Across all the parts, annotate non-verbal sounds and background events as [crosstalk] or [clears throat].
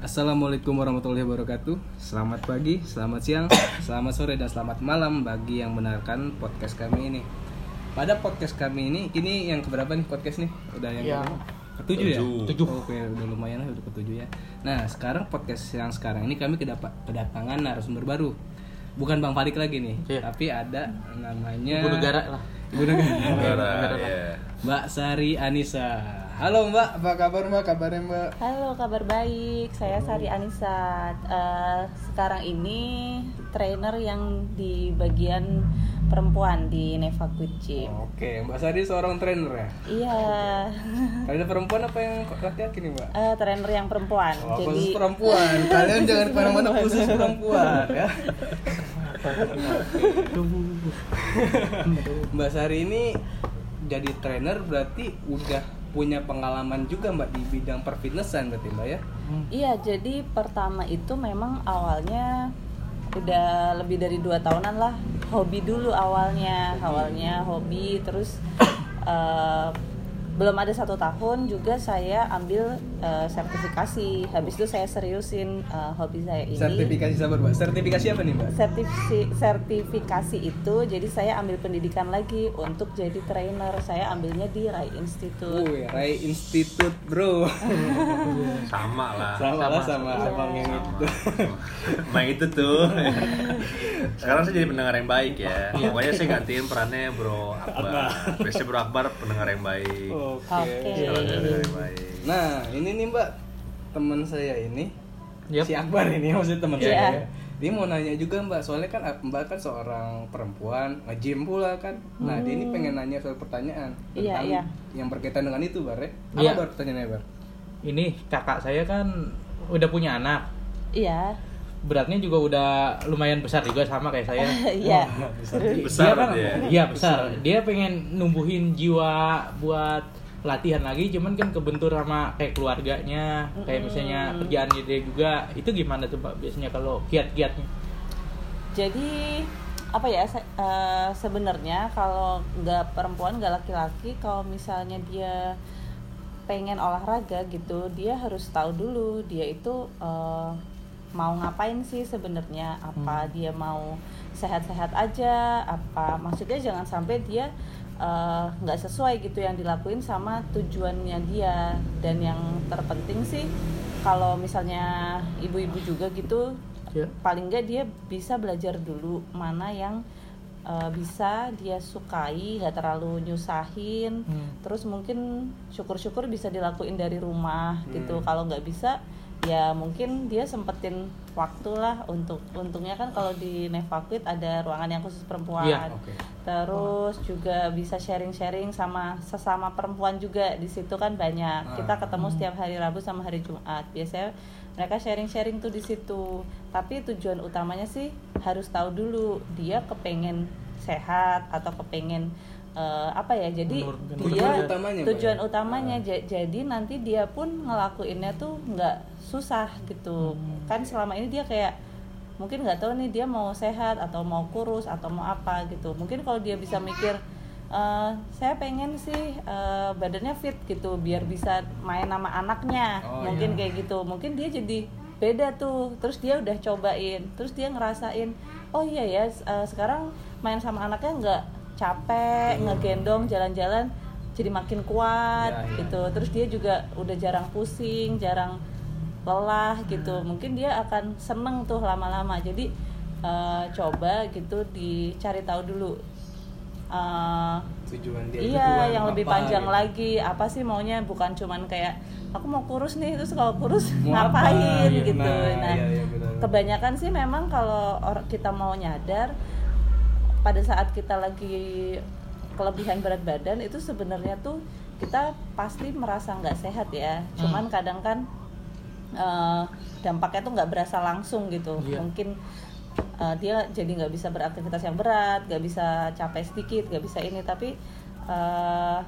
Assalamualaikum warahmatullahi wabarakatuh Selamat pagi, selamat siang, [coughs] selamat sore, dan selamat malam bagi yang mendengarkan podcast kami ini Pada podcast kami ini, ini yang keberapa nih podcast nih? Udah yang keberapa? ketujuh ya? Tujuh. Oke, udah lumayan lah, udah ketujuh ya Nah, sekarang podcast yang sekarang ini kami kedapa- kedatangan narasumber baru Bukan Bang Farik lagi nih, Iya. tapi ada namanya Ibu negara lah. Ibu negara Negara, ya. Mbak Sari Anissa Halo Mbak, apa kabar Mbak? Kabarnya Mbak? Halo, kabar baik. Saya Sari Anissa. Eh, sekarang ini trainer yang di bagian perempuan di Neva Kucing. Oke, Mbak Sari seorang trainer ya? Iya, Kalian perempuan apa yang laki-laki nih mbak? Eh, trainer yang perempuan. Oh, Jadi khusus perempuan. [laughs] Kalian jangan ke mana-mana khusus perempuan ya. [laughs] mbak Sari ini jadi trainer berarti udah punya pengalaman juga mbak di bidang perfitnessan berarti mbak ya? iya, jadi pertama itu memang awalnya udah lebih dari dua tahunan lah hobi dulu awalnya. Awalnya hobi terus eh, belum ada satu tahun juga saya ambil eh, sertifikasi habis itu saya seriusin eh, hobi saya ini Sertifikasi sabar mbak. Sertifikasi apa nih mbak? Sertifi- sertifikasi itu jadi saya ambil pendidikan lagi untuk jadi trainer saya ambilnya di Rai Institute Wih, Rai Institute bro. [laughs] Sama lah. sama lah sama abang yang Sama. itu. [laughs] Emang itu tuh. Sekarang saya jadi pendengar yang baik ya. Pokoknya saya gantiin perannya Bro Akbar. Biasanya Bro Akbar pendengar yang baik. Oke. Oke. Baik. Nah, ini nih Mbak, teman saya ini Yap. si Akbar ini maksudnya teman Iya. saya. ya. Dia mau nanya juga Mbak, soalnya kan Mbak kan seorang perempuan, nge-gym pula kan. Nah, dia ini pengen nanya soal pertanyaan Iya, tentang iya. yang berkaitan dengan itu, Bar. ya. Apa Iya. Bar pertanyaannya, Bar? Ini kakak saya kan udah punya anak. iya Beratnya juga udah lumayan besar juga sama kayak saya. [laughs] iya Besar dia kan, dia. Iya besar. Dia pengen numbuhin jiwa buat latihan lagi, cuman kan kebentur sama kayak keluarganya, kayak misalnya kerjaannya dia juga. Itu gimana tuh Pak biasanya kalau kiat-kiatnya? jadi apa ya se- eh, sebenarnya kalau nggak perempuan nggak laki-laki kalau misalnya dia pengen olahraga gitu dia harus tahu dulu dia itu eh, mau ngapain sih sebenarnya apa dia mau sehat-sehat aja apa maksudnya jangan sampai dia eh, nggak sesuai gitu yang dilakuin sama tujuannya dia dan yang terpenting sih kalau misalnya ibu-ibu juga gitu Ya. paling nggak dia bisa belajar dulu mana yang uh, bisa dia sukai nggak terlalu nyusahin Hmm. terus mungkin syukur-syukur bisa dilakuin dari rumah gitu Hmm. kalau nggak bisa ya mungkin dia sempetin waktu lah untuk untungnya kan kalau di Nevaquit ada ruangan yang khusus perempuan. Iya, oke. terus juga bisa sharing-sharing sama sesama perempuan juga. Di situ kan banyak. Ah. kita ketemu setiap hari Rabu sama hari Jumat. Biasanya mereka sharing-sharing tuh di situ. Tapi tujuan utamanya sih harus tahu dulu dia kepengen sehat atau kepengen eh, apa ya jadi Menurunkan dia Tujuan utamanya, tujuan ya? utamanya ja- jadi nanti dia pun ngelakuinnya tuh nggak susah gitu. Kan selama ini dia kayak mungkin nggak tahu nih dia mau sehat atau mau kurus atau mau apa gitu. Mungkin kalau dia bisa mikir "Eh, saya pengen sih eh, badannya fit gitu biar bisa main sama anaknya. Oh, mungkin iya. kayak gitu. Mungkin dia jadi beda tuh. Terus dia udah cobain. Terus dia ngerasain oh iya ya eh, sekarang main sama anaknya nggak capek ngegendong jalan-jalan jadi makin kuat Iya, iya. gitu terus dia juga udah jarang pusing jarang lelah gitu mungkin dia akan seneng tuh lama-lama jadi eh, coba gitu dicari tahu dulu Eh, Tujuan dia iya tujuan yang lebih apa panjang gitu. lagi apa sih maunya bukan cuman kayak aku mau kurus nih terus kalau kurus Mau apa? [laughs] ngapain Iya, gitu nah, nah iya, iya, benar. kebanyakan sih memang kalau kita mau nyadar pada saat kita lagi kelebihan berat badan itu sebenarnya tuh kita pasti merasa nggak sehat ya. Cuman kadang kan eh, dampaknya tuh nggak berasa langsung gitu. Iya. mungkin eh, dia jadi nggak bisa beraktivitas yang berat nggak bisa capek sedikit nggak bisa ini. Tapi eh,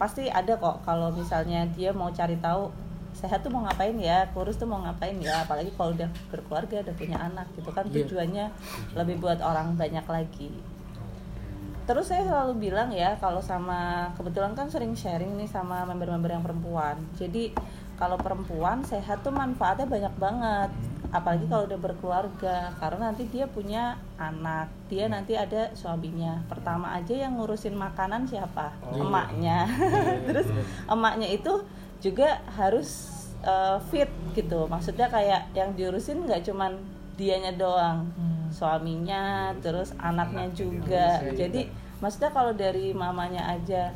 pasti ada kok kalau misalnya dia mau cari tahu sehat tuh mau ngapain ya kurus tuh mau ngapain ya apalagi kalau udah berkeluarga udah punya anak gitu kan Iya. tujuannya lebih buat orang banyak lagi. Terus saya selalu bilang ya kalau sama kebetulan kan sering sharing nih sama member-member yang perempuan. Jadi kalau perempuan sehat tuh manfaatnya banyak banget. Apalagi kalau udah berkeluarga karena nanti dia punya anak dia nanti ada suaminya. Pertama aja yang ngurusin makanan siapa? Emaknya. [laughs] Terus emaknya itu juga harus uh, fit gitu. Maksudnya kayak yang diurusin nggak cuman dianya doang suaminya terus anaknya juga. jadi maksudnya kalau dari mamanya aja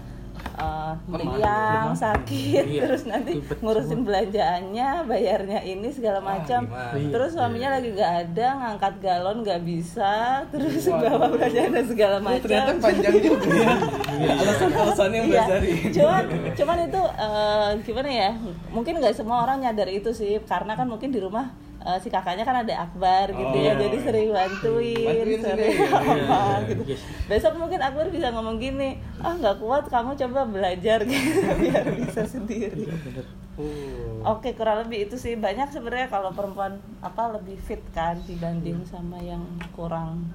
uh, sakit Iya. terus nanti ngurusin belanjaannya bayarnya ini segala macam gimana? Iya. terus suaminya lagi nggak ada ngangkat galon nggak bisa terus bawa belanjaan dan segala macam ternyata panjang juga ya. [laughs] Alasan-alasannya yang Iya, Mbak Sari. cuman cuman itu eh, gimana ya? Mungkin nggak semua orang nyadar itu sih, karena kan mungkin di rumah eh, si kakaknya kan ada akbar gitu Oh, ya, iya. jadi sering bantuin, Bantuin sering apa iya. gitu. Yes. Besok mungkin akbar bisa ngomong gini, ah nggak kuat, kamu coba belajar [laughs] gitu biar bisa sendiri. bener Oh. Oke kurang lebih itu sih banyak sebenarnya kalau perempuan apa lebih fit kan dibanding sama yang kurang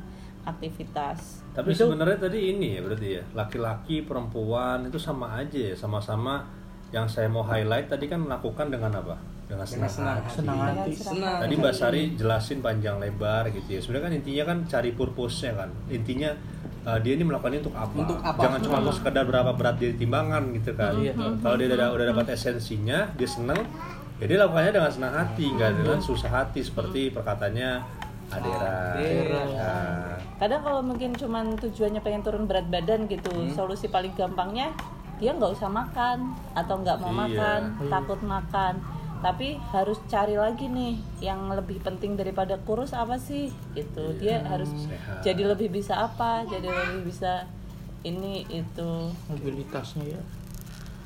aktivitas. Tapi Itu- sebenarnya tadi ini ya berarti ya laki-laki perempuan itu sama aja ya sama-sama yang saya mau highlight tadi kan melakukan dengan apa? Dengan Dengan senang senang hati. senang hati Senang. Tadi Mbak Sari jelasin panjang lebar gitu ya. Sebenarnya kan intinya kan cari purpose-nya kan. Intinya uh, dia ini melakukan ini untuk apa? Untuk apa? Jangan cuma untuk sekedar berapa berat dia di timbangan gitu kan. Iya. Kalau dia udah, udah dapat esensinya, dia seneng, ya dia lakukannya dengan senang hati, nggak dengan susah hati seperti perkataannya Adera. Adera. Nah, kadang kalau mungkin cuman tujuannya pengen turun berat badan gitu solusi paling gampangnya dia nggak usah makan atau nggak mau Iya. makan takut makan tapi harus cari lagi nih yang lebih penting daripada kurus apa sih? Gitu. Dia harus sehat. jadi lebih bisa apa? Jadi lebih bisa ini itu. Mobilitasnya ya.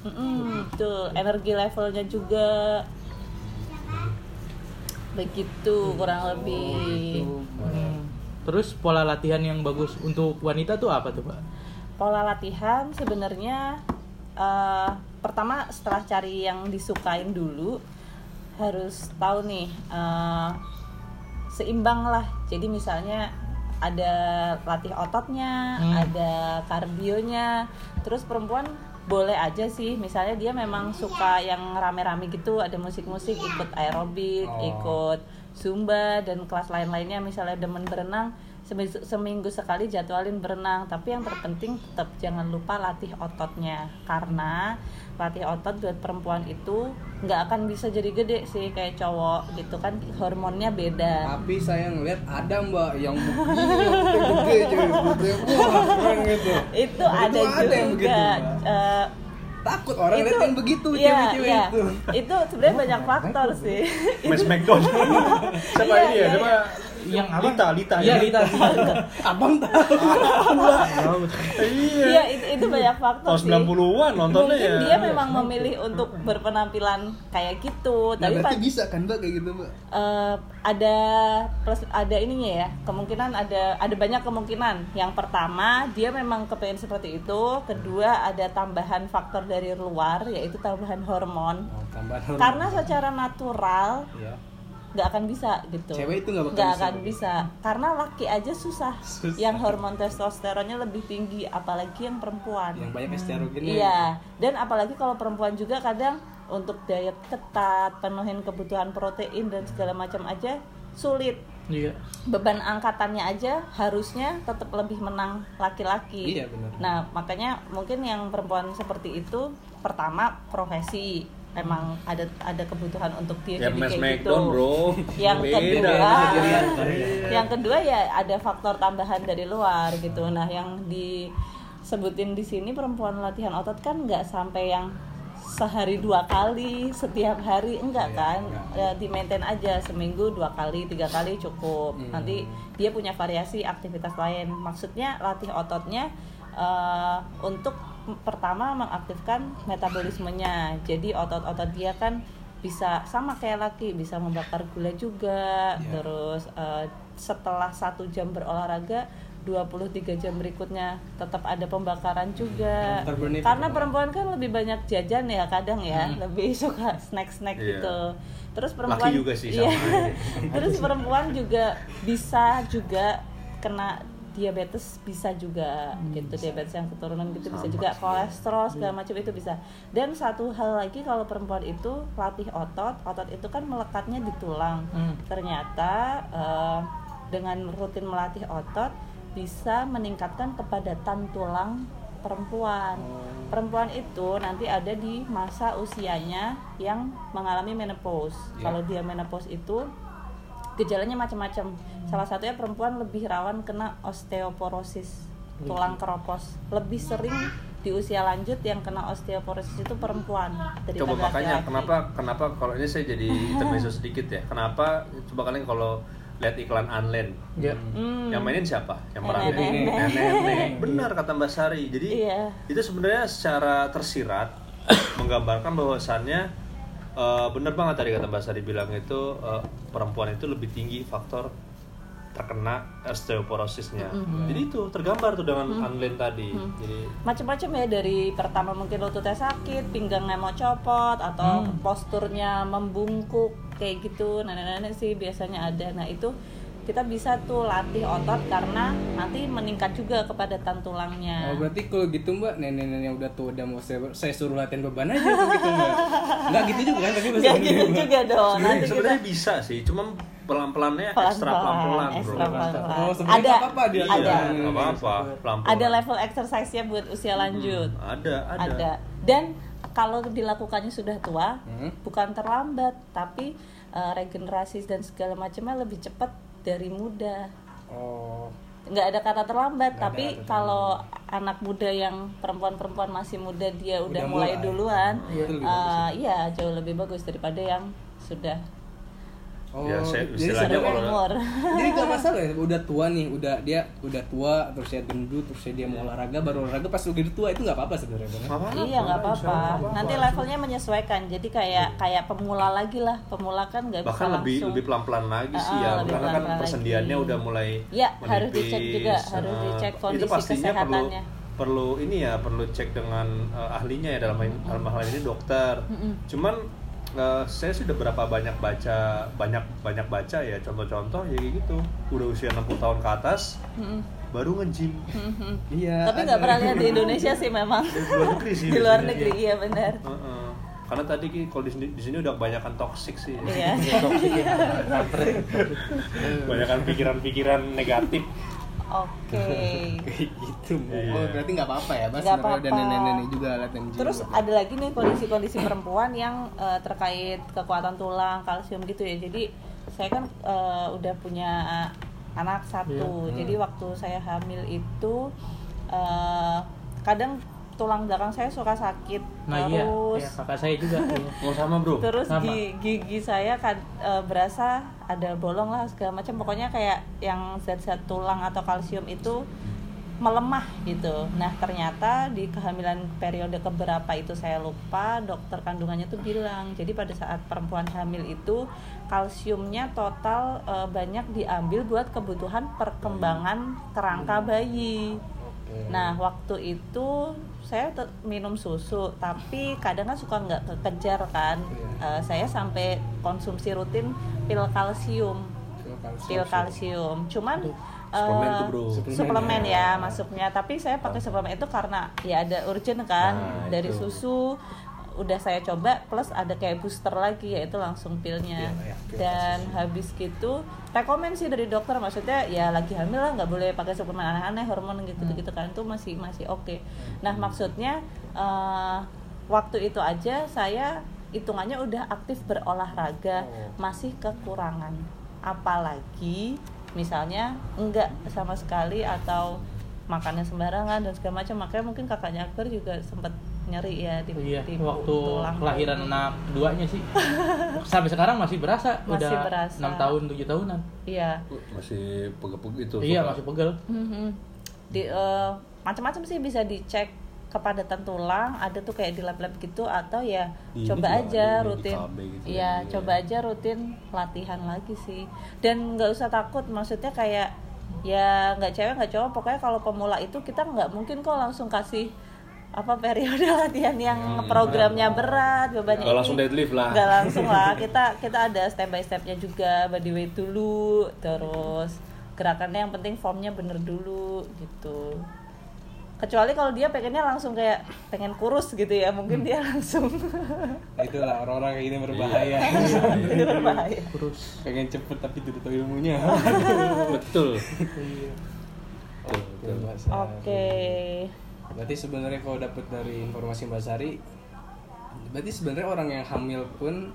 Betul. Energi levelnya juga. Begitu kurang lebih. Hmm. terus pola latihan yang bagus untuk wanita tuh apa tuh pak? Pola latihan sebenarnya eh, pertama setelah cari yang disukain dulu harus tahu nih eh, seimbang lah. Jadi misalnya ada latih ototnya Hmm. ada kardionya. Terus perempuan boleh aja sih. Misalnya dia memang suka yang rame-rame gitu ada musik-musik ikut aerobik Oh. ikut zumba dan kelas lain-lainnya. Misalnya demen berenang seminggu sekali jadwalin berenang. Tapi yang terpenting tetap jangan lupa latih ototnya. Karena latih otot buat perempuan itu nggak akan bisa jadi gede sih kayak cowok gitu kan hormonnya beda Tapi saya ngeliat ada mbak yang gede keren gitu. itu Itu ada ada yang begitu, juga Mbak. Eh, Takut orang itu lihat yang begitu iya, cewek-cewek iya. itu. itu sebenarnya banyak faktor sih Mas [laughs] McDonald. Siapa Iya, ini ya? iya, Siapa? Yang apa? Lita, Lita. Iya, ya? Lita. Abang tahu. Iya. iya itu, itu banyak faktor Tahun sih 90-an nontonnya mungkin ya. dia memang memilih untuk berpenampilan kayak gitu Nah, tapi berarti pa- bisa kan mbak kayak gitu mbak? eh, ada plus ada ininya ya kemungkinan ada ada banyak kemungkinan yang pertama dia memang kepengen seperti itu kedua ada tambahan faktor dari luar yaitu tambahan hormon Oh, tambahan hormon. karena secara natural Iya. Nggak akan bisa gitu Cewek itu nggak bisa akan bisa karena laki aja susah, Susah. yang hormon testosteronnya lebih tinggi apalagi yang perempuan Yang banyak estrogennya. Iya, dan apalagi kalau perempuan juga kadang untuk diet ketat, penuhin kebutuhan protein dan segala macam aja sulit. iya Beban angkatannya aja harusnya tetap lebih menang laki-laki. Iya, benar. Nah, makanya mungkin yang perempuan seperti itu pertama profesi emang ada ada kebutuhan untuk dia Ya jadi kayak gitu. bro. Yang Beda. kedua, yang kedua ya ada faktor tambahan dari luar gitu. Nah, yang disebutin di sini perempuan latihan otot kan nggak sampai yang sehari dua kali setiap hari enggak Iya, kan ya, di maintain aja seminggu dua kali tiga kali cukup Hmm. nanti dia punya variasi aktivitas lain maksudnya latih ototnya eh, untuk pertama mengaktifkan metabolismenya jadi otot-otot dia kan bisa sama kayak laki bisa membakar gula juga Iya. terus eh, setelah satu jam berolahraga 23 jam berikutnya tetap ada pembakaran juga itu karena apa? perempuan kan lebih banyak jajan ya kadang ya lebih [laughs] suka snack-snack Iya. gitu terus perempuan Laki juga sih, Iya. sama. [laughs] terus perempuan juga bisa juga kena diabetes bisa juga gitu. diabetes yang keturunan gitu bisa Sama juga sih. kolesterol segala macam itu bisa. Dan satu hal lagi kalau perempuan itu latih otot otot itu kan melekatnya di tulang. Hmm. ternyata eh, dengan rutin melatih otot bisa meningkatkan kepadatan tulang perempuan. Perempuan itu nanti ada di masa usianya yang mengalami menopause. Ya. kalau dia menopause itu gejalanya macam-macam salah satunya perempuan lebih rawan kena osteoporosis tulang keropos lebih sering di usia lanjut yang kena osteoporosis itu perempuan Coba makanya kenapa kenapa kalau ini saya jadi intermezzo sedikit ya. Kenapa coba kalian kalau lihat iklan Unland Ya. Hmm. yang mainin siapa? Yang Nenek. nenek. Benar kata Mbak Sari. Jadi Iya. itu sebenarnya secara tersirat [coughs] menggambarkan bahwasannya eh, benar banget tadi kata Mbak Sari bilang itu eh, perempuan itu lebih tinggi faktor terkena osteoporosisnya. Jadi itu tergambar tuh dengan Unland tadi. Jadi macam-macam ya dari pertama mungkin lututnya sakit, pinggangnya mau copot atau Hmm. posturnya membungkuk kayak gitu. Nenek-nenek sih biasanya ada. Nah, itu kita bisa tuh latih otot karena nanti meningkat juga kepadatan tulangnya. Oh berarti kalau gitu mbak nenek-nenek yang udah tua udah mau saya, saya suruh latihan beban aja tuh gitu mbak Nggak gitu juga kan tapi gitu Mbak. juga dong. sebenarnya Nanti kita sebenarnya bisa sih, cuma pelan-pelannya ekstra pelan-pelan, bro. pelan-pelan. Oh, sebenarnya ada, apa-apa dia. ada, Iya, apa-apa, pelan-pelan. ada level exercise-nya buat usia lanjut. Ada, ada. ada dan kalau dilakukannya sudah tua Hmm. bukan terlambat tapi eh, regenerasi dan segala macamnya lebih cepat dari muda Oh nggak ada kata terlambat Nggak ada tapi kalau anak muda yang perempuan-perempuan masih muda dia udah, Udah mulai, mulai. duluan Iya. Eh, iya jauh lebih bagus daripada yang sudah Oh, Ya, saya- jadi istilahnya kalau- [laughs] umur jadi nggak masalah ya udah tua nih udah dia udah tua terus dia gendut terus dia mau olahraga baru olahraga pas udah tua itu nggak apa-apa sebenarnya. Iya nggak apa-apa. nanti levelnya menyesuaikan. Jadi kayak kayak pemula lagi lah. Pemula kan nggak bisa bahkan lebih langsung. lebih pelan-pelan lagi sih Ah, ya lebih karena kan pelan-pelan persendiannya lagi. udah mulai Ya, harus dicek juga, harus dicek itu kondisi pastinya perlu kesehatannya. perlu ini ya perlu cek dengan eh, ahlinya ya dalam dalam hal ini dokter. Cuman eh, saya sudah berapa banyak baca banyak banyak baca ya contoh-contoh ya kayak gitu udah usia 60 tahun ke atas Mm-mm. baru nge-gym Mhm. iya Tapi nggak pernah lihat di [laughs] Indonesia sih memang. di luar negeri sih [laughs] Di luar negeri iya benar. Heeh. karena tadi Ki, kalau di sini di sini udah kebanyakan toxic sih Iya. [laughs] kebanyakan pikiran-pikiran negatif Oke. [laughs] kayak gitu. Iya. oh berarti nggak apa-apa ya mas apa-apa. nenek-nenek juga latihan gym Terus ada lagi nih kondisi-kondisi perempuan yang eh, terkait kekuatan tulang, kalsium gitu ya. Jadi saya kan eh, udah punya anak satu. Iya. Jadi waktu saya hamil itu eh, kadang tulang belakang saya suka sakit. Nah iya, terus iya, kakak saya juga. mau [laughs] sama bro terus Sama. gi- gigi saya kan eh, berasa ada bolong lah segala macam pokoknya kayak yang zat-zat tulang atau kalsium itu melemah gitu nah ternyata di kehamilan periode keberapa itu saya lupa dokter kandungannya tuh bilang jadi pada saat perempuan hamil itu kalsiumnya total eh, banyak diambil buat kebutuhan perkembangan kerangka bayi Oke. Nah, waktu itu saya minum susu, tapi kadang kan suka nggak kekejar kan. Iya. Eh, saya sampai konsumsi rutin pil kalsium, Pil kalsium. pil kalsium. Cuman Suplemen eh, tuh, bro. Suplemen suplemen ya. ya masuknya. Tapi saya pakai suplemen itu karena ya ada urgent kan Nah, dari itu. susu. Udah saya coba plus ada kayak booster lagi yaitu langsung pilnya. Iya, iya, Dan habis gitu rekomen sih dari dokter maksudnya ya lagi hamil lah nggak boleh pakai suplemen aneh-aneh hormon gitu gitu kan itu masih masih oke. Nah maksudnya eh, waktu itu aja saya hitungannya udah aktif berolahraga Oh. masih kekurangan. Apalagi misalnya enggak sama sekali atau makannya sembarangan dan segala macam makanya mungkin kakaknya Akbar juga sempat nyeri ya di, Iya, di waktu tulang kelahiran anak keduanya sih. Sampai sekarang masih berasa, [laughs] Masih udah berasa. 6 tahun, 7 tahunan. iya masih pegel-pegel itu Iya, suka. masih pegel. Mhm. di eh, macam-macam sih bisa dicek kepadatan tulang ada tuh kayak di lab-lab gitu atau ya ini coba aja rutin gitu iya ya. coba aja rutin latihan lagi sih dan nggak usah takut maksudnya kayak ya nggak cewek nggak cowok pokoknya kalau pemula itu kita nggak mungkin kok langsung kasih apa periode [laughs] latihan yang programnya berat bebannya Nggak ini. langsung deadlift lah. nggak langsung lah. [laughs] Kita kita ada step by stepnya juga body weight dulu terus gerakannya yang penting formnya bener dulu gitu. Kecuali kalau dia pengennya langsung kayak pengen kurus gitu ya mungkin dia langsung [laughs] itulah orang-orang kayak gini berbahaya. Itu berbahaya. Terus pengen cepet tapi tidak tahu ilmunya. Betul. Oke, Mbak Sari. oke Berarti sebenarnya kalau dapat dari informasi Mbak Sari, berarti sebenarnya orang yang hamil pun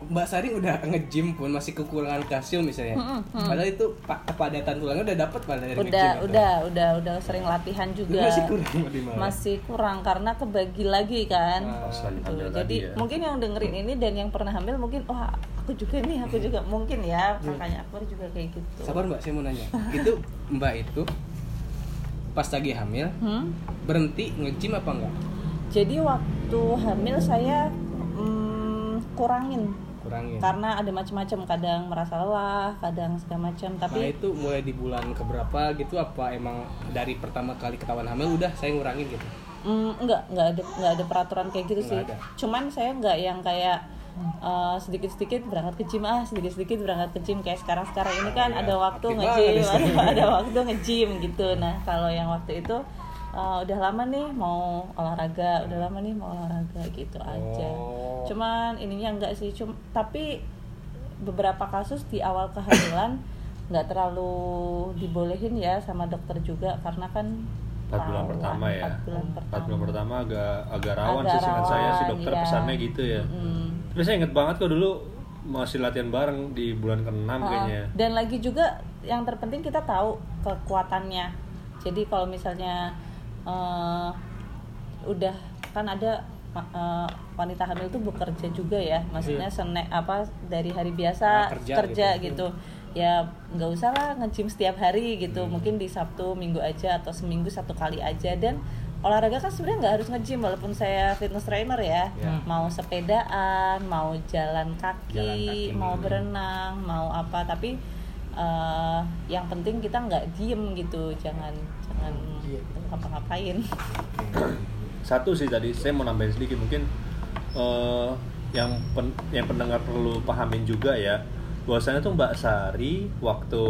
Mbak Sari udah nge-gym pun masih kekurangan kalsium misalnya. Padahal itu pa- kepadatan tulangnya udah dapat padahal dari udah nge-gym itu. udah udah udah sering latihan Itu juga. Masih kurang masih kurang karena kebagi lagi kan. Tuh, hamil jadi ya. mungkin yang dengerin ini dan yang pernah hamil mungkin wah aku juga nih aku juga. Mungkin ya makanya Akbar juga kayak gitu. Sabar Mbak, saya mau nanya. itu Mbak itu pas lagi hamil Hmm? berhenti nge-gym apa enggak? jadi waktu hamil saya mm, kurangin Kurangin. karena ada macam-macam kadang merasa lelah kadang segala macam Nah tapi itu mulai di bulan keberapa gitu apa emang dari pertama kali ketahuan hamil udah saya ngurangin gitu? Mm, enggak, enggak ada enggak ada peraturan kayak gitu sih. Enggak ada. Cuman saya enggak yang kayak uh, sedikit-sedikit berangkat ke gym ah, sedikit-sedikit berangkat ke gym kayak sekarang-sekarang ini kan ada waktu aktif nge-gym, banget ada, [laughs] ada waktu nge-gym gitu. Nah, kalau yang waktu itu uh, udah lama nih mau olahraga, udah lama nih mau olahraga gitu aja. Oh. Cuman ininya enggak sih, cum tapi beberapa kasus di awal kehamilan [clears throat] nggak terlalu dibolehin ya sama dokter juga karena kan empat bulan rawan, pertama ya empat bulan pertama. bulan pertama agak agak rawan Agak sih seingat saya si rawan, dokter iya. pesannya gitu ya Mm. Tapi saya inget banget kok dulu masih latihan bareng di bulan ke-6 Ah, kayaknya. Dan lagi juga yang terpenting kita tahu kekuatannya. Jadi kalau misalnya eh, udah kan ada eh, wanita hamil tuh bekerja juga ya, maksudnya senek apa dari hari biasa Ah, kerja kerja, gitu. gitu. Ya nggak usah lah nge-gym setiap hari gitu, mungkin di Sabtu Minggu aja atau seminggu satu kali aja. Dan olahraga kan sebenarnya nggak harus nge-gym walaupun saya fitness trainer ya, Ya. mau sepedaan, mau jalan kaki, Jalan kaki. mau berenang mau apa. Tapi eh, yang penting kita nggak diem gitu. Jangan jangan ngapa-ngapain. Satu sih tadi saya mau nambahin sedikit mungkin eh, yang pen- yang pendengar perlu pahamin juga ya bahwasanya tuh Mbak Sari waktu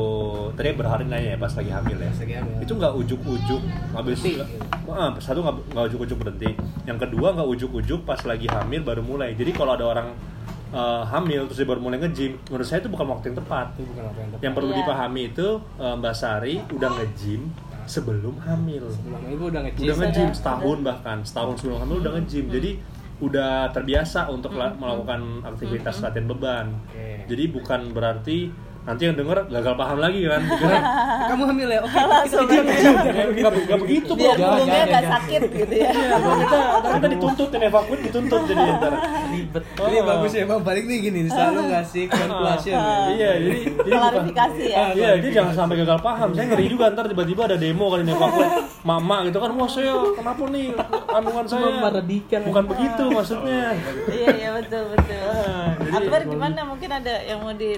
tadi berhari nanya ya pas lagi hamil ya lagi hamil. itu nggak ujuk-ujuk habis. Ah, satu nggak ujuk-ujuk berhenti yang kedua nggak ujuk-ujuk pas lagi hamil baru mulai jadi kalau ada orang eh, hamil terus dia baru mulai nge-gym menurut saya itu bukan waktu yang tepat Itu bukan apa yang tepat. yang perlu Iya. dipahami itu eh, Mbak Sari udah nge-gym sebelum hamil Sebelum itu udah nge-gym. udah nge-gym Sudah, setahun bahkan setahun sebelum hamil udah nge-gym jadi udah terbiasa untuk la- melakukan aktivitas latihan beban. Oke. jadi bukan berarti nanti yang denger gagal paham lagi kan [laughs] Kamu hamil ya? Oke. langsung nggak begitu bro punggungnya jangan, nggak sakit gitu ya Iya, ntar kita kita dituntut dan evakuat dituntut jadi ntar ribet. Ini bagus ya bang, balik nih gini, selalu ngasih [laughs] conclusion ya. iya jadi jadi klarifikasi ya Iya, dia jangan sampai gagal paham. Saya ngeri juga ntar tiba-tiba ada demo kali ini evakuat mama gitu kan. Wah saya kenapa nih kandungan saya? Bukan begitu maksudnya. iya iya betul betul Ah, jadi- Akbar gimana mungkin ada yang mau di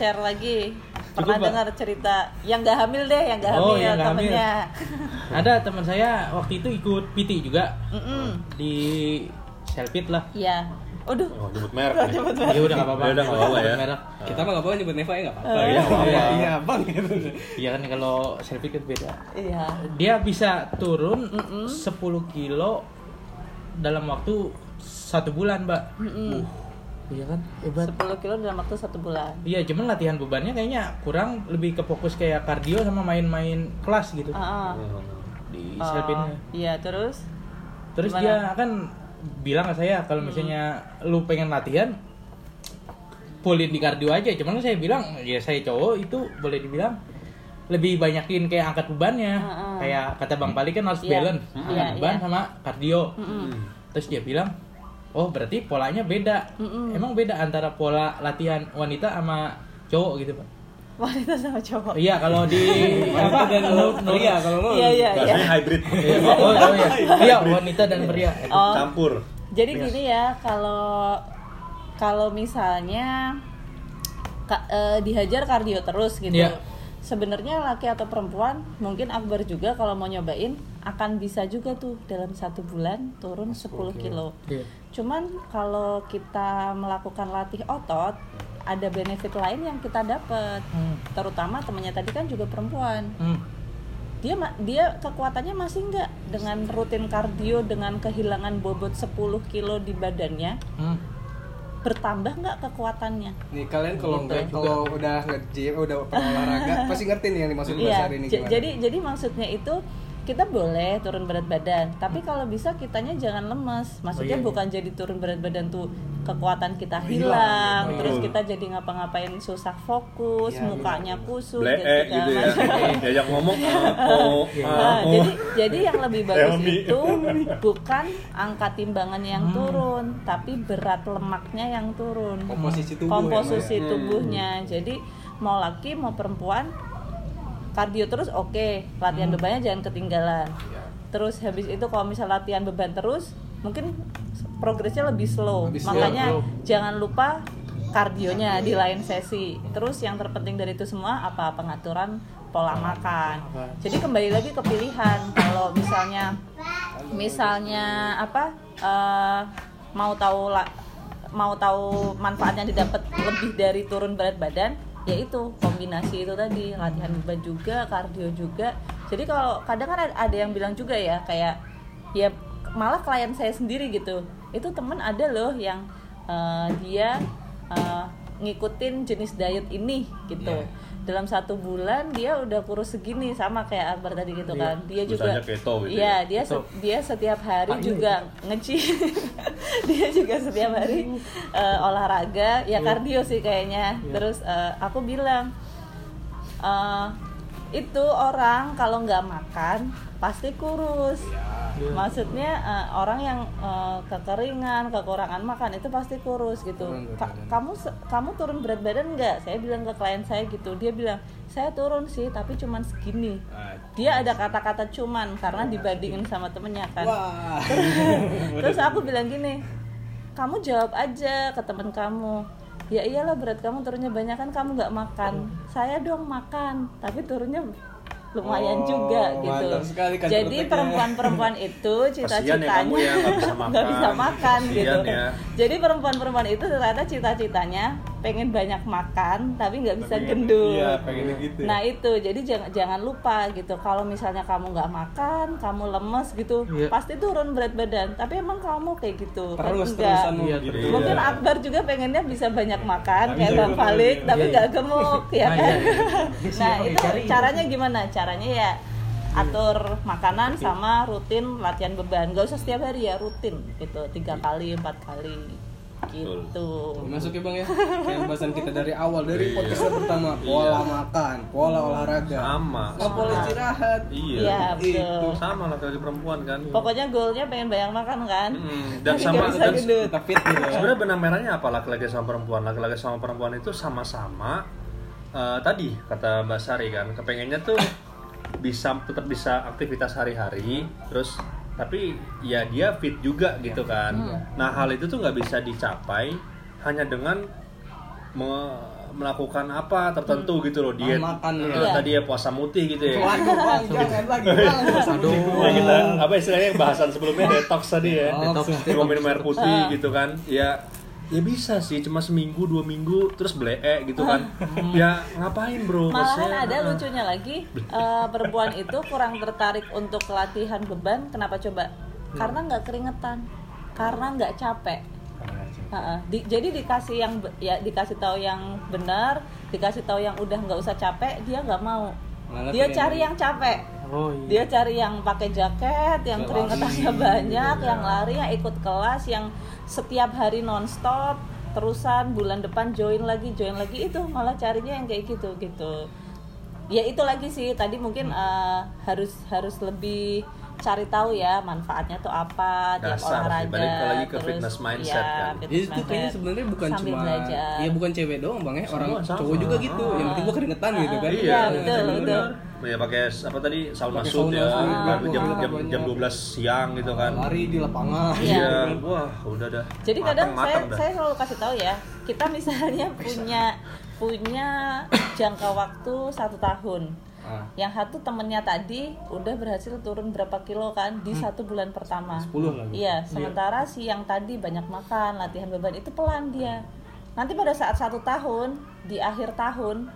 share lagi pernah Cukup, Pak. dengar cerita yang nggak hamil deh yang nggak Oh, hamil yang nggak hamil. temennya [laughs] Ada teman saya waktu itu ikut PT juga Mm-mm. di Selfit lah. iya Waduh, Oh, nyebut merek nih. Ya udah nggak apa-apa. Ya udah, nggak apa-apa ya. Merek. Kita mah nggak apa-apa nyebut Neva ya nggak apa-apa. Iya, apa-apa. Iya, Iya, bang. Gitu. [laughs] Iya kan kalau Selfit kan beda. iya Dia bisa turun 10 kilo dalam waktu satu bulan, Mbak. Mm-mm. Iya kan? Hebat. 10 kilo dalam waktu satu bulan Iya, cuman latihan bebannya kayaknya kurang lebih ke fokus kayak kardio sama main-main kelas gitu Ah, ah. di Oh, Selfitnya. iya terus Terus Gimana? dia kan bilang ke saya kalau misalnya lu pengen latihan fullin di kardio aja. Cuman saya bilang ya saya cowok itu boleh dibilang lebih banyakin kayak angkat bebannya. Heeh. Kayak kata Bang Pali kan harus Iya. balance Iya, angkat beban iya. sama kardio. Mm-mm. Terus dia bilang, "Oh, berarti polanya beda. Mm-mm. Emang beda antara pola latihan wanita sama cowok gitu, Pak?" wanita sama cowok Iya, kalau di [laughs] apa dan kalau pria kalau mau. iya iya iya Bahasanya hybrid. Iya, oh, oh, iya. [laughs] Iya, wanita dan pria. oh Campur. Jadi gini ya, kalau kalau misalnya ka- eh, dihajar kardio terus gitu. Iya. Sebenarnya laki atau perempuan, mungkin Akbar juga kalau mau nyobain akan bisa juga tuh dalam satu bulan turun 10 kilo. Iya. Cuman kalau kita melakukan latih otot, ada benefit lain yang kita dapat Hmm. terutama temannya tadi kan juga perempuan Hmm. dia dia kekuatannya masih nggak dengan rutin kardio dengan kehilangan bobot 10 kilo di badannya Hmm. bertambah nggak kekuatannya Nih kalian kalau Gitu nggak juga. kalau udah nge-gym, udah pernah olahraga, pasti ngerti nih yang dimaksud Mbak Iya, ini gimana. jadi jadi maksudnya itu kita boleh turun berat badan, tapi kalau bisa kitanya jangan lemes. Maksudnya Oh, iya, iya. bukan jadi turun berat badan tuh kekuatan kita Hilang, hilang, gitu. terus kita jadi ngapa-ngapain susah fokus, Iya, mukanya kusut Bleek gitu, gitu ya. kan. [laughs] Diajak ngomong ah, oh, Iya. ah, Nah, oh. jadi jadi yang lebih bagus itu bukan angka timbangan yang Hmm. turun, tapi berat lemaknya yang turun. komposisi tubuh Komposisi ya, ya? tubuhnya. Jadi mau laki mau perempuan kardio terus oke, latihan Hmm. bebannya jangan ketinggalan. Iya. Terus habis itu kalau misal latihan beban terus, mungkin progresnya lebih slow. Lebih. Makanya Slow. jangan lupa kardionya di lain sesi. Terus yang terpenting dari itu semua apa pengaturan pola makan. Jadi kembali lagi ke pilihan. Kalau misalnya misalnya apa eh, mau tahu la- mau tahu manfaat yang didapat lebih dari turun berat badan yaitu kombinasi itu tadi latihan beban juga kardio juga. Jadi kalau kadang kan ada- yang bilang juga ya kayak ya malah klien saya sendiri gitu. Itu temen ada loh yang eh, dia eh, ngikutin jenis diet ini gitu. Iya. Dalam satu bulan dia udah kurus segini sama kayak Akbar tadi gitu Iya. kan dia juga keto gitu iya ya? dia se- dia setiap hari Pak, juga ngeci [laughs] dia juga setiap hari eh, olahraga ya kardio sih kayaknya Iya. terus eh, aku bilang eh, itu orang kalau nggak makan pasti kurus. Iya. maksudnya eh, orang yang eh, kekeringan kekurangan makan itu pasti kurus gitu. Ka- kamu kamu turun berat badan nggak? Saya bilang ke klien saya gitu. Dia bilang saya turun sih tapi cuman segini. Dia ada kata-kata cuman karena dibandingin sama temennya kan. Terus aku bilang gini kamu jawab aja ke temen kamu. Ya iyalah berat kamu turunnya banyak kan kamu nggak makan. Saya dong makan tapi turunnya lumayan Oh, juga gitu sekali kan jadi perempuan-perempuan itu Kasian ya cita-citanya kamu ya, [laughs] nggak bisa makan. nggak bisa makan Kasian gitu ya. jadi perempuan-perempuan itu ternyata cita-citanya pengen banyak makan tapi nggak bisa Tapi- gendut Iya, pengennya gitu. ya. Nah itu, jadi jangan jangan lupa gitu. Kalau misalnya kamu nggak makan, kamu lemes gitu, Iya. pasti turun berat badan. Tapi emang kamu kayak gitu? Kan terus enggak. terusan Iya, gitu. terus. Mungkin Iya. Akbar juga pengennya bisa banyak makan Tapi kayak Bang Falik, gemuk, tapi iya. nggak gemuk ya Nah, kan? iya, [laughs] iya. nah itu? caranya gimana? Caranya ya atur makanan sama rutin latihan beban. Gak usah setiap hari ya rutin gitu, tiga kali, empat kali gitu. Masuk ya bang ya Kayak bahasan kita dari awal Dari Iya. podcast pertama Pola makan Pola olahraga Sama. Nggak pola istirahat Iya. Iya betul. Itu sama laki-laki perempuan kan. Pokoknya goalnya pengen banyak makan kan? Hmm, dan Tapi sama dan. Kita fit gitu ya sebenarnya benang merahnya apa laki-laki sama perempuan? Laki-laki sama perempuan itu sama-sama eh, tadi kata Mbak Sari kan, kepengennya tuh bisa tetap bisa aktivitas hari-hari, terus tapi ya dia fit juga gitu kan. Nah hal itu tuh nggak bisa dicapai hanya dengan me- melakukan apa tertentu gitu loh diet. Makan, Eh, ya. tadi ya puasa mutih gitu ya. Waduh bang Jangan lagi bang Aduh. Ya, kita apa istilahnya yang bahasan sebelumnya detox tadi ya. Detox. cuma minum air putih gitu kan. Ya ya bisa sih cuma seminggu dua minggu terus bleek gitu kan [laughs] ya ngapain bro Malahan ada uh, lucunya lagi [laughs] eh, perempuan itu kurang tertarik untuk latihan beban. Kenapa coba? Karena nggak keringetan, karena nggak capek. Ha-ha. Di- jadi dikasih yang ya dikasih tahu yang benar, dikasih tahu yang udah nggak usah capek, dia nggak mau. Malah Dia cari yang capek. Oh iya. Dia cari yang pakai jaket, yang Yang keringetannya lari. [laughs] banyak, Iya. yang lari, yang ikut kelas, yang setiap hari nonstop, terusan bulan depan join lagi, join lagi itu malah carinya yang kayak gitu gitu. Ya itu lagi sih tadi mungkin eh, harus harus lebih cari tahu ya manfaatnya tuh apa tiap Dasar olahraga. balik lagi ke terus, fitness mindset ya, kan. fitness itu kayaknya sebenarnya bukan cuma belajar. Iya bukan cewek doang bang ya Orang sama. cowok juga gitu Yang penting gua keringetan gitu kan Iya, betul, benar. betul. Ya pakai apa tadi? Sauna suit sauna ya. suit, jam, ah, jam, jam, jam 12 siang gitu kan. Lari di lapangan. Iya. iya. Wah udah dah Jadi kadang saya dah. saya selalu kasih tahu ya, kita misalnya punya punya jangka waktu satu tahun. Ah, Yang satu temennya tadi udah berhasil turun berapa kilo kan di satu bulan pertama. 10 lagi. Iya, sementara si yang tadi banyak makan, latihan beban itu pelan dia. nanti pada saat satu tahun di akhir tahun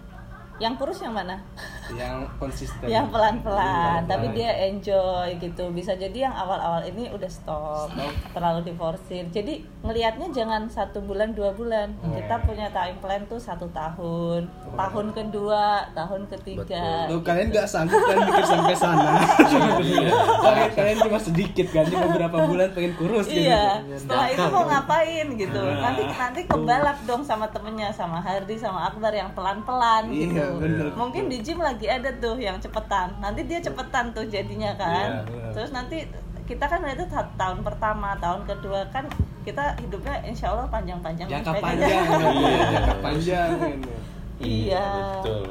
yang kurus yang mana? Yang konsisten. Yang pelan-pelan Pelan-pelan. tapi dia enjoy gitu. Bisa jadi yang awal-awal ini udah stop, terlalu diforsir. Jadi ngelihatnya jangan satu bulan dua bulan. Kita punya time plan tuh satu tahun. Tahun kedua tahun ketiga. Tuh kalian nggak sanggup kan mikir sampai sana. [laughs] kalian, kalian cuma sedikit kan, cuma beberapa bulan pengen kurus gitu. Iya, setelah itu mau ngapain gitu. Nanti nanti kebalap dong sama temennya, sama Hardi, sama Akbar yang pelan-pelan Iya, gitu. Bener. Mungkin di gym lagi ada tuh yang cepetan. Nanti dia cepetan tuh jadinya kan. Iya, bener. Terus nanti kita kan itu ta- tahun pertama, tahun kedua kan kita hidupnya insya Allah panjang-panjang. Jangka Pengennya- panjang, iya, jangka [laughs] panjang. Iya. betul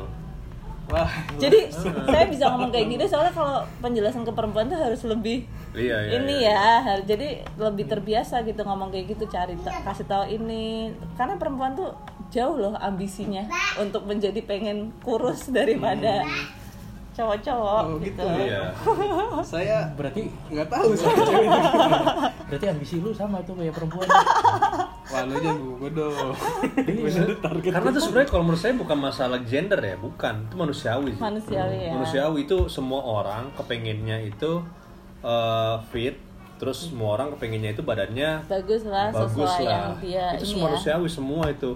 Wah, Jadi saya bisa ngomong kayak gini soalnya kalau penjelasan ke perempuan tuh harus lebih iya iya ini iya. ya jadi lebih terbiasa gitu ngomong kayak gitu cari kasih tahu ini karena perempuan tuh jauh loh ambisinya untuk menjadi pengen kurus daripada cowok-cowok Oh, gitu, gitu. iya. Saya Berarti nggak tahu cewek itu. [laughs] berarti ambisi lu sama tuh kayak perempuan. Wah, lu aja bu, bodoh. karena tuh sebenarnya kalau menurut saya bukan masalah gender ya bukan. Itu manusiawi sih. Manusiawi ya. Manusiawi itu semua orang kepengennya itu eh, fit terus semua orang kepengennya itu badannya bagus lah bagus sesuai yang lah dia itu ini semua ya. manusiawi semua itu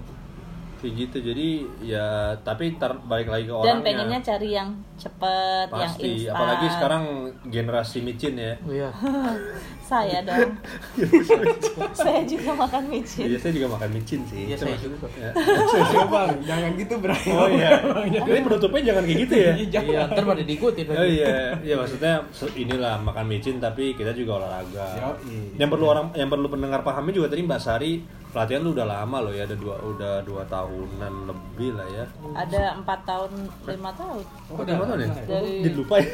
kayak gitu jadi ya tapi tar, balik lagi ke dan orangnya. pengennya cari yang cepet yang pasti instan. apalagi sekarang generasi micin ya. Iya. [laughs] saya dong [laughs] saya juga makan micin Iya, saya juga makan micin sih. Iya, saya juga. Ya. [laughs] Coba bang, jangan gitu Bray. Oh iya. [laughs] Ini penutupnya jangan kayak gitu ya. Iya, ntar pada diikutin Oh iya, iya maksudnya inilah makan micin tapi kita juga olahraga. Yang perlu orang yang perlu pendengar pahami juga tadi Mbak Sari pelatihan lu udah lama loh ya, ada dua udah dua tahunan lebih lah ya. ada empat tahun lima tahun Oh, udah tahun ya? Dari- Jadi lupa ya.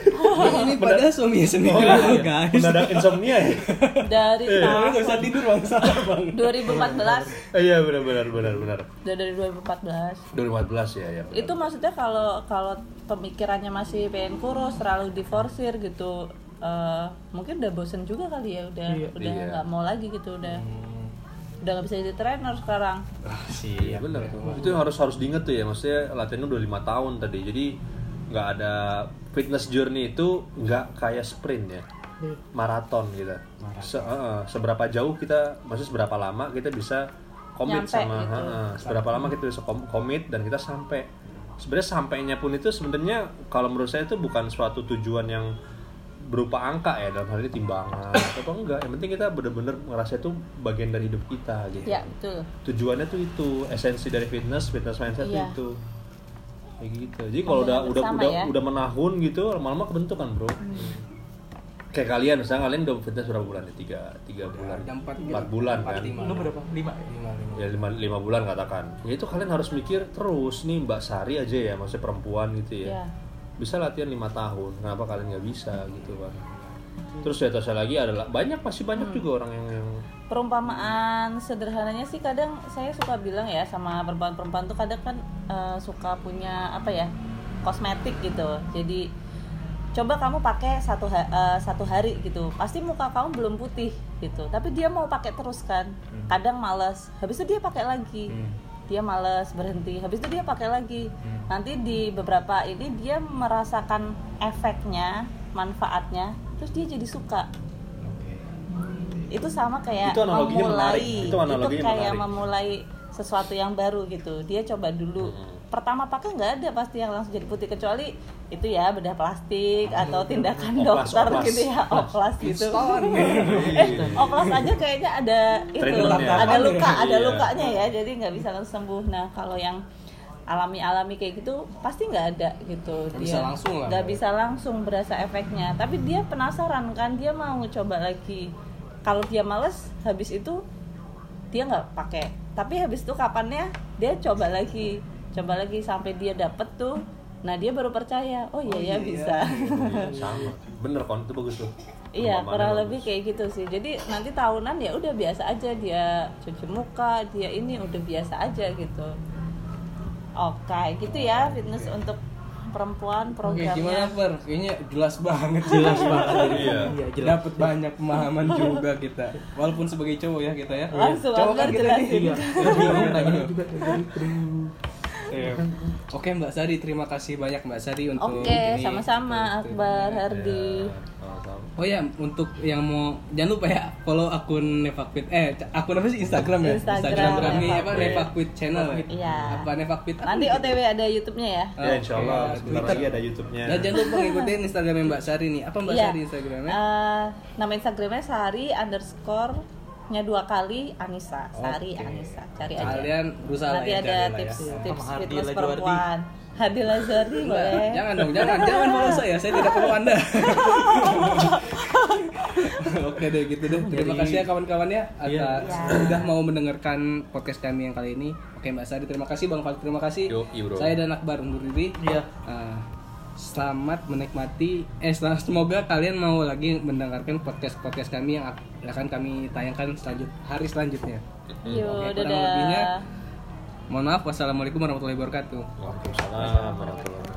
ini pada suami sendiri Oh, iya. guys. Mendadak insomnia ya. [laughs] dari Iya. Nggak tahun usah tidur bang, salah bang. 2014 Eh, [laughs] Iya benar benar benar benar. dari 2014 2014 ya ya. itu maksudnya kalau kalau pemikirannya masih pengen kurus terlalu diforsir gitu eh, mungkin udah bosen juga kali ya udah Iya. udah Iya. nggak mau lagi gitu udah udah nggak bisa jadi trainer sekarang [laughs] Iya benar tuh. Itu harus harus diinget tuh ya. Maksudnya latihannya udah lima tahun tadi. Jadi nggak ada fitness journey itu nggak kayak sprint ya. Iya. Maraton gitu. Se- eh, seberapa jauh kita, maksudnya seberapa lama kita bisa komit Nyampe sama gitu. eh, seberapa lama kita bisa kom- komit dan kita sampai. Sebenarnya sampainya pun itu sebenarnya kalau menurut saya itu bukan suatu tujuan yang berupa angka ya dalam hal ini timbangan [coughs] atau enggak yang penting kita bener-bener ngerasa itu bagian dari hidup kita gitu ya betul tujuannya tuh itu esensi dari fitness fitness mindset tuh Iya. itu kayak gitu jadi kalau udah Membangun udah udah ya. udah menahun gitu lama-lama kebentuk kan bro kayak kalian misalnya kalian udah fitness berapa bulan ya tiga tiga bulan empat empat bulan Empat, kan lima. Lu berapa? Lima. Lima, lima. ya lima, lima bulan katakan ya itu kalian harus mikir terus nih mbak Sari aja ya maksudnya perempuan gitu ya ya bisa latihan lima tahun kenapa kalian nggak bisa gitu kan terus di atasnya lagi adalah banyak masih banyak Hmm. juga orang yang yang perumpamaan sederhananya sih kadang saya suka bilang ya sama perempuan-perempuan tuh kadang kan eh, suka punya apa ya kosmetik gitu jadi coba kamu pakai satu ha- eh, satu hari gitu. Pasti muka kamu belum putih gitu. Tapi dia mau pakai terus kan. Kadang males. Habis itu dia pakai lagi. Dia males berhenti. Habis itu dia pakai lagi. Nanti di beberapa ini dia merasakan efeknya manfaatnya terus dia jadi suka. Itu sama kayak Itu memulai menarik. Itu analoginya kayak menarik. memulai sesuatu yang baru gitu. Dia coba dulu. Hmm. Pertama pakai nggak ada pasti yang langsung jadi putih kecuali itu ya bedah plastik atau tindakan Oplas, dokter oplas. gitu ya oplas. gitu. [laughs] Eh oplas aja kayaknya ada itu ada luka ada Iya. lukanya ya jadi nggak bisa langsung sembuh. Nah kalau yang alami-alami kayak gitu pasti nggak ada gitu. Bisa langsung lah. nggak bisa langsung berasa efeknya. Tapi dia penasaran kan dia mau coba lagi. Kalau dia males habis itu dia nggak pakai. Tapi habis itu kapannya dia coba lagi coba lagi sampai dia dapet tuh nah dia baru percaya oh iya ya bisa Iya, [laughs] sama bener kon itu bagus tuh Iya, kurang bagus. lebih kayak gitu sih. Jadi nanti tahunan ya udah biasa aja dia cuci muka, dia ini udah biasa aja gitu. Oke, gitu ya fitness untuk perempuan Oke, programnya. gimana Per? Kayaknya jelas banget. jelas [laughs] banget Iya. iya jelas Dapat banyak pemahaman juga kita. Walaupun sebagai cowok ya kita ya. Langsung cowok kan kita nih. jelasin. iya nanya juga [laughs] Iya. Oke Mbak Sari, terima kasih banyak Mbak Sari untuk Oke, ini. sama-sama Akbar Hardi. Sama-sama. Oh ya, untuk yang mau jangan lupa ya follow akun Nevakpit eh akun apa sih Instagram ya? Instagram, kami apa Nevakpit. Nevakpit channel. Iya. Apa Nevakpit? apa Nanti? OTW ada YouTube-nya ya. Ya insya Allah Oke, sebentar lagi ada YouTube-nya. Dan jangan lupa ngikutin Instagramnya Mbak Sari nih. Apa Mbak Iya. Sari Instagramnya? Eh, nama Instagramnya Sari underscore nya dua kali Anissa Sari Oke. Anissa cari aja Kalian berusaha nanti ya, ada ya. tips Ya, tips fitness perempuan Hadi Lazardi Enggak, boleh jangan dong, jangan, jangan follow saya, saya tidak perlu anda. [laughs] Oke deh, gitu deh. Terima Jadi- kasih ya kawan-kawan ya Iya. atas Iya. sudah mau mendengarkan podcast kami yang kali ini. Oke Mbak Sari, terima kasih Bang Falik, terima kasih. Yo. Saya dan Akbar undur diri. Iya. Ah, selamat menikmati. Eh, semoga kalian mau lagi mendengarkan podcast podcast kami yang ak- akan kami tayangkan selanjut hari selanjutnya. yuk Oke, kurang dadah lebihnya. Mohon maaf, wassalamualaikum warahmatullahi wabarakatuh. Waalaikumsalam warahmatullahi wabarakatuh.